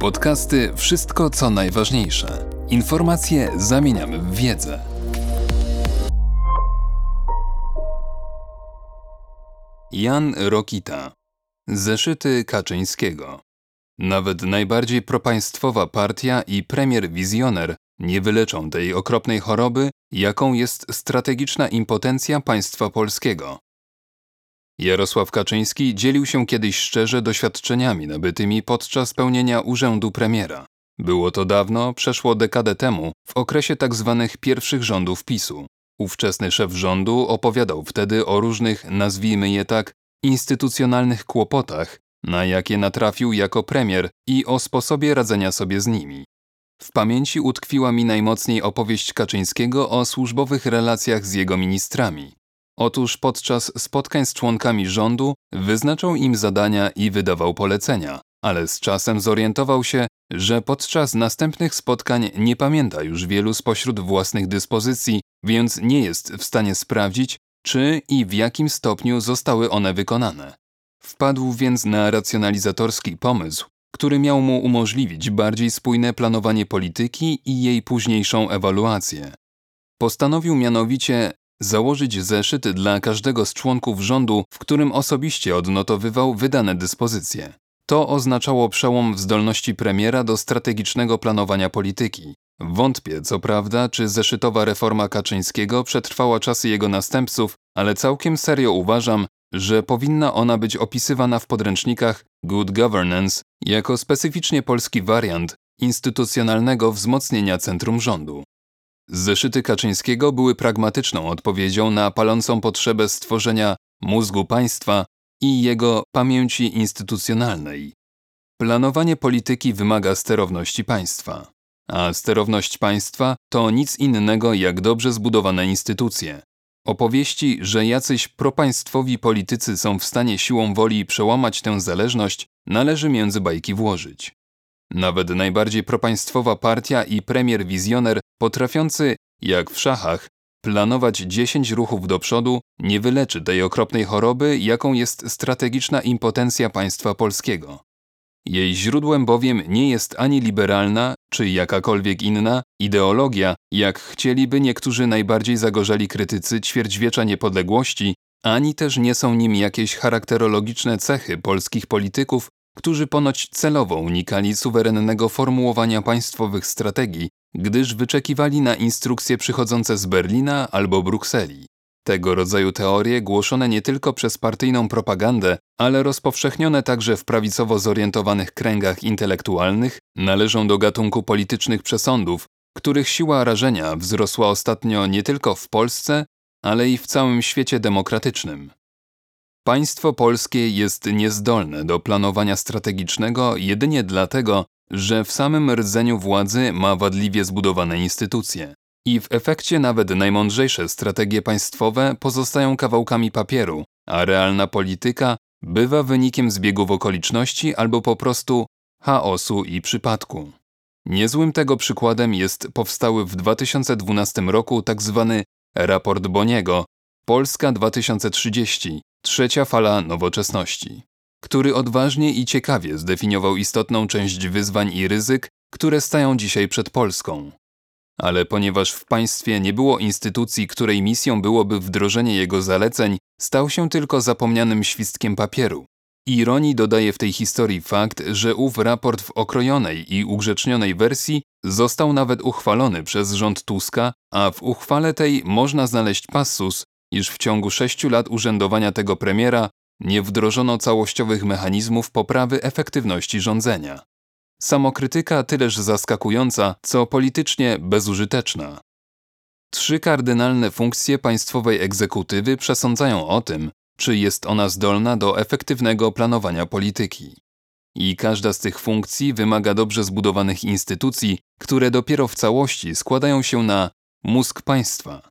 Podcasty Wszystko co najważniejsze. Informacje zamieniamy w wiedzę. Jan Rokita. Zeszyty Kaczyńskiego. Nawet najbardziej propaństwowa partia i premier wizjoner nie wyleczą tej okropnej choroby, jaką jest strategiczna impotencja państwa polskiego. Jarosław Kaczyński dzielił się kiedyś szczerze doświadczeniami nabytymi podczas pełnienia urzędu premiera. Było to dawno, przeszło dekadę temu, w okresie tzw. Tak pierwszych rządów PiSu. Ówczesny szef rządu opowiadał wtedy o różnych, nazwijmy je tak, instytucjonalnych kłopotach, na jakie natrafił jako premier i o sposobie radzenia sobie z nimi. W pamięci utkwiła mi najmocniej opowieść Kaczyńskiego o służbowych relacjach z jego ministrami. Otóż podczas spotkań z członkami rządu wyznaczał im zadania i wydawał polecenia, ale z czasem zorientował się, że podczas następnych spotkań nie pamięta już wielu spośród własnych dyspozycji, więc nie jest w stanie sprawdzić, czy i w jakim stopniu zostały one wykonane. Wpadł więc na racjonalizatorski pomysł, który miał mu umożliwić bardziej spójne planowanie polityki i jej późniejszą ewaluację. Postanowił mianowicie założyć zeszyt dla każdego z członków rządu, w którym osobiście odnotowywał wydane dyspozycje. To oznaczało przełom w zdolności premiera do strategicznego planowania polityki. Wątpię, co prawda, czy zeszytowa reforma Kaczyńskiego przetrwała czasy jego następców, ale całkiem serio uważam, że powinna ona być opisywana w podręcznikach Good Governance jako specyficznie polski wariant instytucjonalnego wzmocnienia centrum rządu. Zeszyty Kaczyńskiego były pragmatyczną odpowiedzią na palącą potrzebę stworzenia mózgu państwa i jego pamięci instytucjonalnej. Planowanie polityki wymaga sterowności państwa, a sterowność państwa to nic innego jak dobrze zbudowane instytucje. Opowieści, że jacyś propaństwowi politycy są w stanie siłą woli przełamać tę zależność, należy między bajki włożyć. Nawet najbardziej propaństwowa partia i premier wizjoner potrafiący, jak w szachach, planować 10 ruchów do przodu, nie wyleczy tej okropnej choroby, jaką jest strategiczna impotencja państwa polskiego. Jej źródłem bowiem nie jest ani liberalna, czy jakakolwiek inna ideologia, jak chcieliby niektórzy najbardziej zagorzeli krytycy ćwierćwiecza niepodległości, ani też nie są nim jakieś charakterologiczne cechy polskich polityków, którzy ponoć celowo unikali suwerennego formułowania państwowych strategii, gdyż wyczekiwali na instrukcje przychodzące z Berlina albo Brukseli. Tego rodzaju teorie, głoszone nie tylko przez partyjną propagandę, ale rozpowszechnione także w prawicowo zorientowanych kręgach intelektualnych, należą do gatunku politycznych przesądów, których siła rażenia wzrosła ostatnio nie tylko w Polsce, ale i w całym świecie demokratycznym. Państwo polskie jest niezdolne do planowania strategicznego jedynie dlatego, że w samym rdzeniu władzy ma wadliwie zbudowane instytucje. I w efekcie nawet najmądrzejsze strategie państwowe pozostają kawałkami papieru, a realna polityka bywa wynikiem zbiegów okoliczności albo po prostu chaosu i przypadku. Niezłym tego przykładem jest powstały w 2012 roku tzw. Tak raport Boniego Polska 2030 Trzecia fala nowoczesności, który odważnie i ciekawie zdefiniował istotną część wyzwań i ryzyk, które stają dzisiaj przed Polską. Ale ponieważ w państwie nie było instytucji, której misją byłoby wdrożenie jego zaleceń, stał się tylko zapomnianym świstkiem papieru. Ironii dodaje w tej historii fakt, że ów raport w okrojonej i ugrzecznionej wersji został nawet uchwalony przez rząd Tuska, a w uchwale tej można znaleźć passus, iż w ciągu sześciu lat urzędowania tego premiera nie wdrożono całościowych mechanizmów poprawy efektywności rządzenia. Samokrytyka tyleż zaskakująca, co politycznie bezużyteczna. Trzy kardynalne funkcje państwowej egzekutywy przesądzają o tym, czy jest ona zdolna do efektywnego planowania polityki. I każda z tych funkcji wymaga dobrze zbudowanych instytucji, które dopiero w całości składają się na mózg państwa.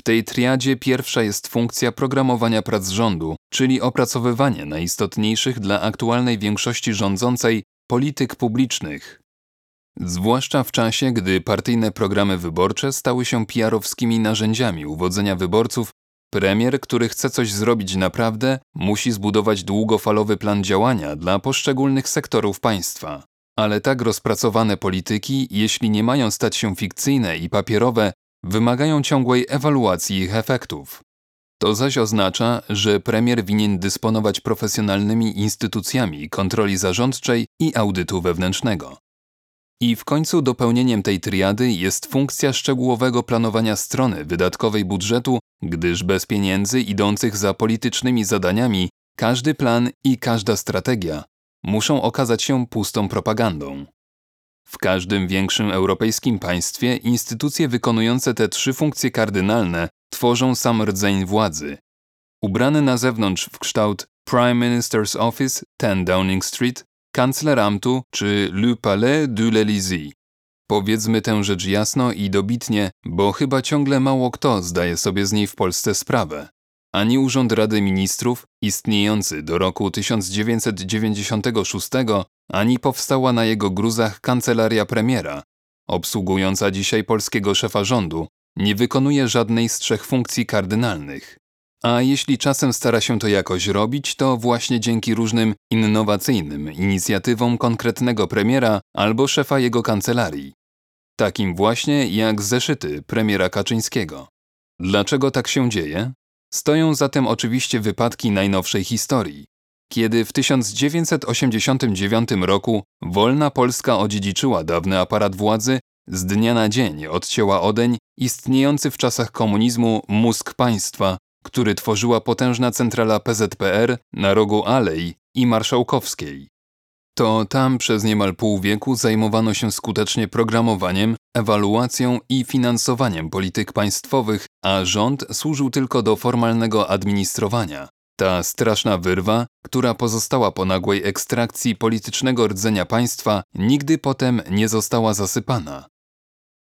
W tej triadzie pierwsza jest funkcja programowania prac rządu, czyli opracowywanie najistotniejszych dla aktualnej większości rządzącej polityk publicznych. Zwłaszcza w czasie, gdy partyjne programy wyborcze stały się PR-owskimi narzędziami uwodzenia wyborców, Premier, który chce coś zrobić naprawdę, musi zbudować długofalowy plan działania dla poszczególnych sektorów państwa. Ale tak rozpracowane polityki, jeśli nie mają stać się fikcyjne i papierowe, wymagają ciągłej ewaluacji ich efektów. To zaś oznacza, że premier winien dysponować profesjonalnymi instytucjami kontroli zarządczej i audytu wewnętrznego. I w końcu dopełnieniem tej triady jest funkcja szczegółowego planowania strony wydatkowej budżetu, gdyż bez pieniędzy idących za politycznymi zadaniami każdy plan i każda strategia muszą okazać się pustą propagandą. W każdym większym europejskim państwie instytucje wykonujące te trzy funkcje kardynalne tworzą sam rdzeń władzy. Ubrany na zewnątrz w kształt Prime Minister's Office 10 Downing Street, kancleramtu czy Le Palais de l'Élysée. Powiedzmy tę rzecz jasno i dobitnie, bo chyba ciągle mało kto zdaje sobie z niej w Polsce sprawę. Ani Urząd Rady Ministrów, istniejący do roku 1996, ani powstała na jego gruzach kancelaria premiera, obsługująca dzisiaj polskiego szefa rządu, nie wykonuje żadnej z trzech funkcji kardynalnych. A jeśli czasem stara się to jakoś robić, to właśnie dzięki różnym innowacyjnym inicjatywom konkretnego premiera albo szefa jego kancelarii. Takim właśnie jak zeszyty premiera Kaczyńskiego. Dlaczego tak się dzieje? Stoją za tym oczywiście wypadki najnowszej historii. Kiedy w 1989 roku wolna Polska odziedziczyła dawny aparat władzy, z dnia na dzień odcięła odeń istniejący w czasach komunizmu mózg państwa, który tworzyła potężna centrala PZPR na rogu Alei i Marszałkowskiej. To tam przez niemal pół wieku zajmowano się skutecznie programowaniem, ewaluacją i finansowaniem polityk państwowych, a rząd służył tylko do formalnego administrowania. Ta straszna wyrwa, która pozostała po nagłej ekstrakcji politycznego rdzenia państwa, nigdy potem nie została zasypana.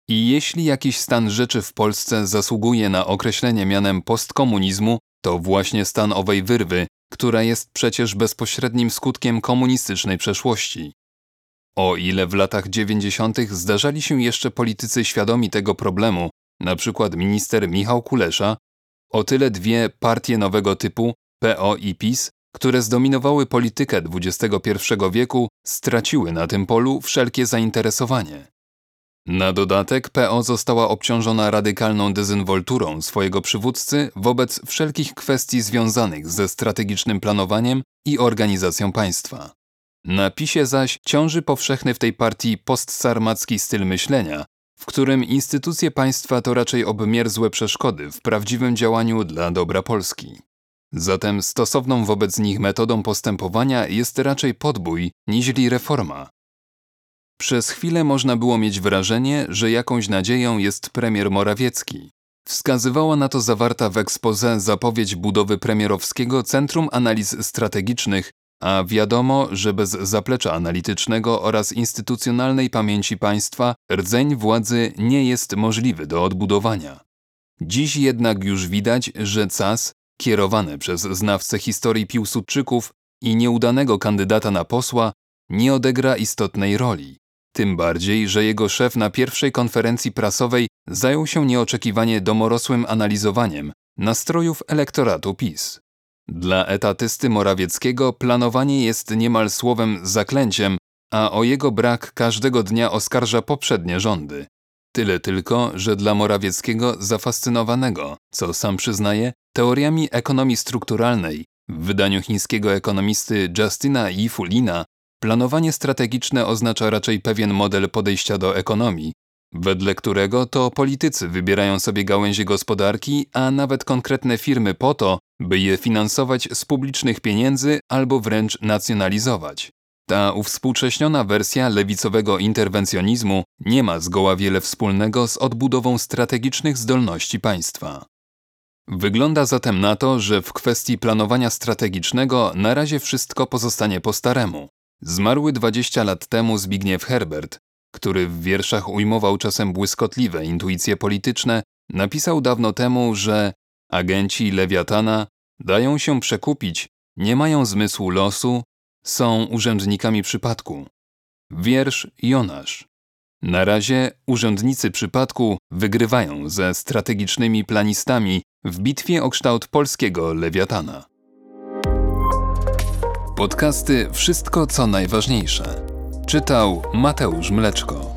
I jeśli jakiś stan rzeczy w Polsce zasługuje na określenie mianem postkomunizmu, to właśnie stan owej wyrwy, która jest przecież bezpośrednim skutkiem komunistycznej przeszłości. O ile w latach 90. zdarzali się jeszcze politycy świadomi tego problemu, np. minister Michał Kulesza, o tyle dwie partie nowego typu, PO i PiS, które zdominowały politykę XXI wieku, straciły na tym polu wszelkie zainteresowanie. Na dodatek PO została obciążona radykalną dezynwolturą swojego przywódcy wobec wszelkich kwestii związanych ze strategicznym planowaniem i organizacją państwa. Na PiSie zaś ciąży powszechny w tej partii postsarmacki styl myślenia, w którym instytucje państwa to raczej obmierzłe przeszkody w prawdziwym działaniu dla dobra Polski. Zatem stosowną wobec nich metodą postępowania jest raczej podbój niźli reforma, przez chwilę można było mieć wrażenie, że jakąś nadzieją jest premier Morawiecki. Wskazywała na to zawarta w ekspoze zapowiedź budowy premierowskiego Centrum Analiz Strategicznych, a wiadomo, że bez zaplecza analitycznego oraz instytucjonalnej pamięci państwa rdzeń władzy nie jest możliwy do odbudowania. Dziś jednak już widać, że CAS, kierowane przez znawcę historii Piłsudczyków i nieudanego kandydata na posła, nie odegra istotnej roli. Tym bardziej, że jego szef na pierwszej konferencji prasowej zajął się nieoczekiwanie domorosłym analizowaniem nastrojów elektoratu PiS. Dla etatysty Morawieckiego planowanie jest niemal słowem zaklęciem, a o jego brak każdego dnia oskarża poprzednie rządy. Tyle tylko, że dla Morawieckiego zafascynowanego, co sam przyznaje, teoriami ekonomii strukturalnej w wydaniu chińskiego ekonomisty Justina Yifulina Planowanie strategiczne oznacza raczej pewien model podejścia do ekonomii, wedle którego to politycy wybierają sobie gałęzie gospodarki, a nawet konkretne firmy po to, by je finansować z publicznych pieniędzy albo wręcz nacjonalizować. Ta uwspółcześniona wersja lewicowego interwencjonizmu nie ma zgoła wiele wspólnego z odbudową strategicznych zdolności państwa. Wygląda zatem na to, że w kwestii planowania strategicznego na razie wszystko pozostanie po staremu. Zmarły 20 lat temu Zbigniew Herbert, który w wierszach ujmował czasem błyskotliwe intuicje polityczne, napisał dawno temu, że agenci Lewiatana dają się przekupić, nie mają zmysłu losu, są urzędnikami przypadku. Wiersz Jonasz. Na razie urzędnicy przypadku wygrywają ze strategicznymi planistami w bitwie o kształt polskiego lewiatana. Podcasty Wszystko co najważniejsze. Czytał Mateusz Mleczko.